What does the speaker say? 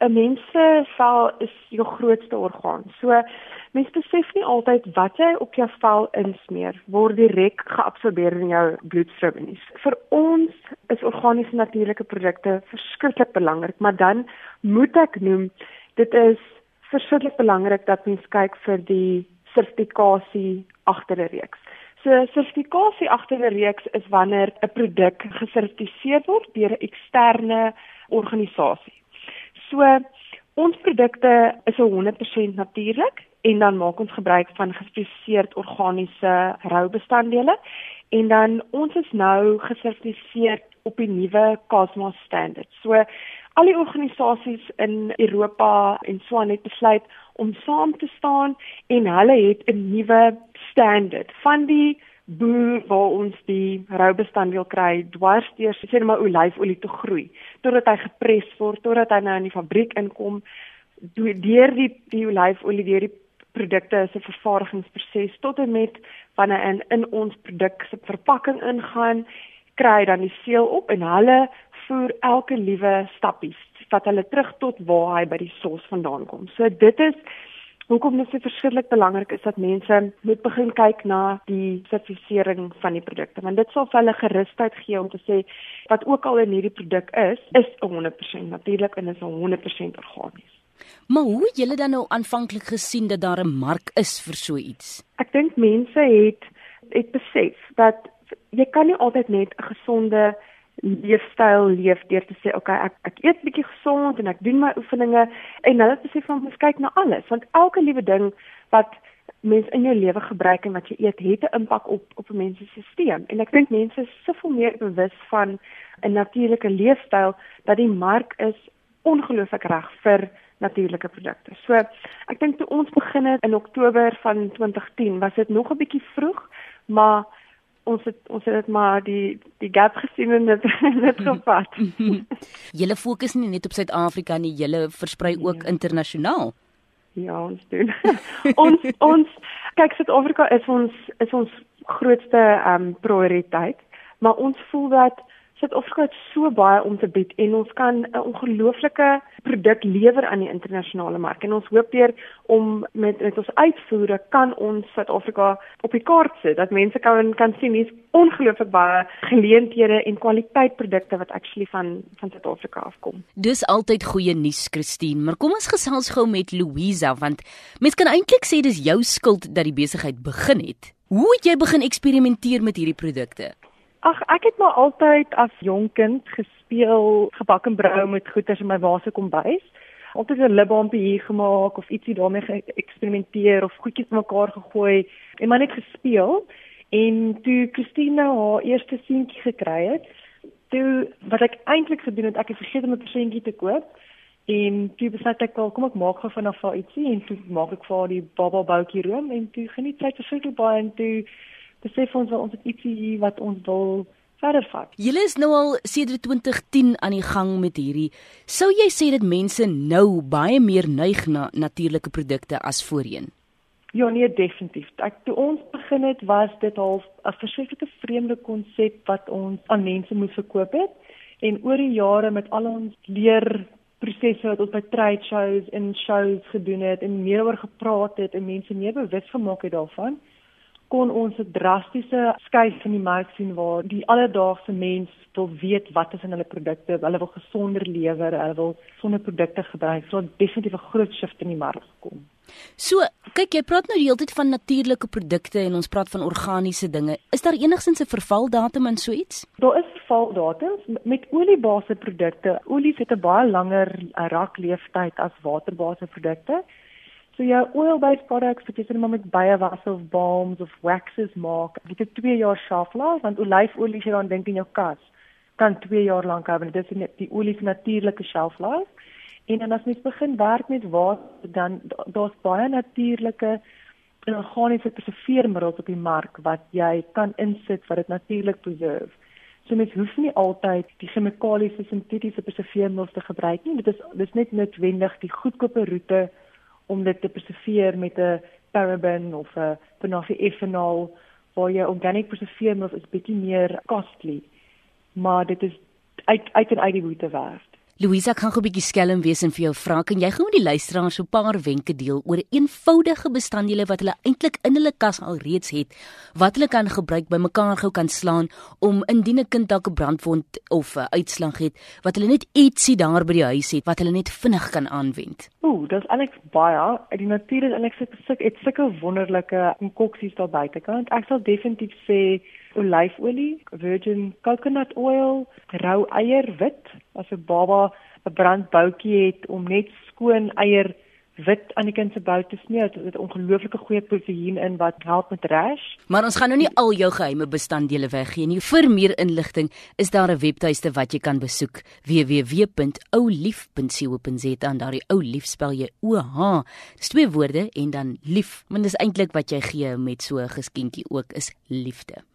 'n mens se vel is jou grootste orgaan. So mens besef nie altyd wat jy op jou vel insmeer word direk geabsorbeer in jou bloedstroom nie. Vir ons is organiese natuurlike produkte verskriklik belangrik, maar dan moet ek noem dit is verskriklik belangrik dat mens kyk vir die sertifikasie agter 'n reeks. So sertifikasie agter 'n reeks is wanneer 'n produk gesertifiseer word deur 'n eksterne organisasie. So ons produkte is 100% natuurlik en dan maak ons gebruik van gespesialiseerde organiese roubestanddele en dan ons is nou gesertifiseer op die nuwe COSMOS standaard. So al die organisasies in Europa en so aan het besluit om saam te staan en hulle het 'n nuwe standaard van die boer waar ons die roubestanddeel kry dwars deur sê net maar olyfolie te groei totdat hy gepres word totdat hy nou in die fabriek inkom deur die die olyfolie deur die produkte se vervaardigingsproses tot en met wanneer in in ons produk se verpakking ingaan kry dan die seël op en hulle voer elke liewe stappies wat hulle terug tot waar hy by die sos vandaan kom. So dit is hoekom dit so verskriklik belangrik is dat mense moet begin kyk na die sertifisering van die produkte want dit sal vir hulle gerusheid gee om te sê wat ook al in hierdie produk is, is 100% natuurlik en is 100% organies. Maar hoe het julle dan nou aanvanklik gesien dat daar 'n mark is vir so iets? Ek dink mense het het besef dat jy kan nie altyd net 'n gesonde leefstyl leef deur te sê okay ek ek eet bietjie gesond en ek doen my oefeninge. En hulle het besef van mens kyk na alles. Want elke liewe ding wat mens in jou lewe gebruik en wat jy eet het 'n impak op op 'n mens se stelsel. En ek dink mense is soveel meer bewus van 'n natuurlike leefstyl dat die mark is ongelooflik reg vir natuurlike produkte. So ek dink toe ons begin het in Oktober van 2010 was dit nog 'n bietjie vroeg maar ons het ons het dit maar die die gap gesien en dit net gevat. julle fokus nie net op Suid-Afrika nie, julle versprei ook ja. internasionaal. Ja, ons doen. ons ons kyk Suid-Afrika is ons is ons grootste ehm um, prioriteit, maar ons voel dat Suid-Afrika het so baie om te bied en ons kan 'n ongelooflike produk lewer aan die internasionale mark en ons hoop deur om met met ons uitvoere kan ons Suid-Afrika op die kaart sit dat mense kan kan sien hier's ongelooflik baie geleenthede en kwaliteit produkte wat actually van van Suid-Afrika afkom. Dis altyd goeie nuus Christine, maar kom ons gesels gou met Louisa want mens kan eintlik sê dis jou skuld dat die besigheid begin het. Hoe het jy begin eksperimenteer met hierdie produkte? Ag, ek het maar altyd as jonk kind gespeel, gebak en brou met goeters in my wase kombuis. Altyd 'n libbampie hier gemaak of ietsie daarmee geëksperimenteer of goedjies mekaar gegooi en maar net gespeel. En toe Christina haar eerste seentjie gekry het, toe wat ek eintlik gedoen het, ek het vergeet om 'n persentjie te koop. En toe besluit ek wel, kom ek maak gou vanaf haar ietsie en toe maak ek vir haar die baba boutjie room en toe geniet sy verskriklik baie en toe besef ons wel ons het ietsie wat ons wil verder vat. Julle is nou al sedert 2010 aan die gang met hierdie. Sou jy sê dat mense nou baie meer neig na natuurlike produkte as voorheen? Ja, nee, definitief. Ek toe ons begin het, was dit half 'n verskriklike vreemde konsep wat ons aan mense moes verkoop het. En oor die jare met al ons leer prosesse wat ons by trade shows en shows gedoen het en meer oor gepraat het en mense meer bewus gemaak het daarvan, kon ons 'n drastiese skuif in die mark sien waar die alledaagse mens wil weet wat is in hulle produkte, hulle wil gesonder lewer, hulle wil sonder produkte gebruik. So definitief 'n groot shift in die mark gekom. So, kyk jy praat nou die hele tyd van natuurlike produkte en ons praat van organiese dinge. Is daar enigsins 'n vervaldatum in so iets? Daar is vervaldatums met oliebase produkte. Olie het 'n baie langer rakleeftyd as waterbase produkte. So jou oil-based products wat jy sê maar met baie was of balms of waxes maak, dit het 2 jaar shelf life want olyfolie jy dan dink in jou kas kan 2 jaar lank hou en dit is die olie se natuurlike shelf life. En dan as mens begin werk met water dan daar's baie natuurlike en organiese preserveermiddels op die mark wat jy kan insit wat dit natuurlik preserve. So mens hoef nie altyd die chemikaliese sintetiese preserveermiddels te gebruik nie. Dit is dis net noodwendig die goedkope roete om dit te preserveer met 'n paraben of 'n phenol waar jy organic preserveermiddels is bietjie meer costly maar dit is uit uit en uit die moeite werd. Louisa kan gou 'n bietjie skelm wees en vir jou vra kan jy gou die luisteraars so 'n paar wenke deel oor eenvoudige bestanddele wat hulle eintlik in hulle kas al reeds het wat hulle kan gebruik by mekaar gou kan slaan om indien 'n kind dalk 'n brandwond of 'n uitslag het wat hulle net ietsie daar by die huis het wat hulle net vinnig kan aanwend. Ooh, dis eintlik baie. Die natuur is eintlik so sulke wonderlike konkoksies daar buitekant. Ek sal definitief sê olyfolie, virgin coconut oil, rou eier wit as 'n baba 'n brandboutjie het om net skoon eier wit aan die kind se bout te smeer. Dit het ongelooflike goeie proteïen in wat help met rash. Maar ons gaan nou nie al jou geheime bestanddele weggee nie. Vir meer inligting is daar 'n webtuiste wat jy kan besoek: www.oulief.co.za en daardie ou lief spel jy O H. Dis twee woorde en dan lief. Want dis eintlik wat jy gee met so 'n geskenkie ook is liefde.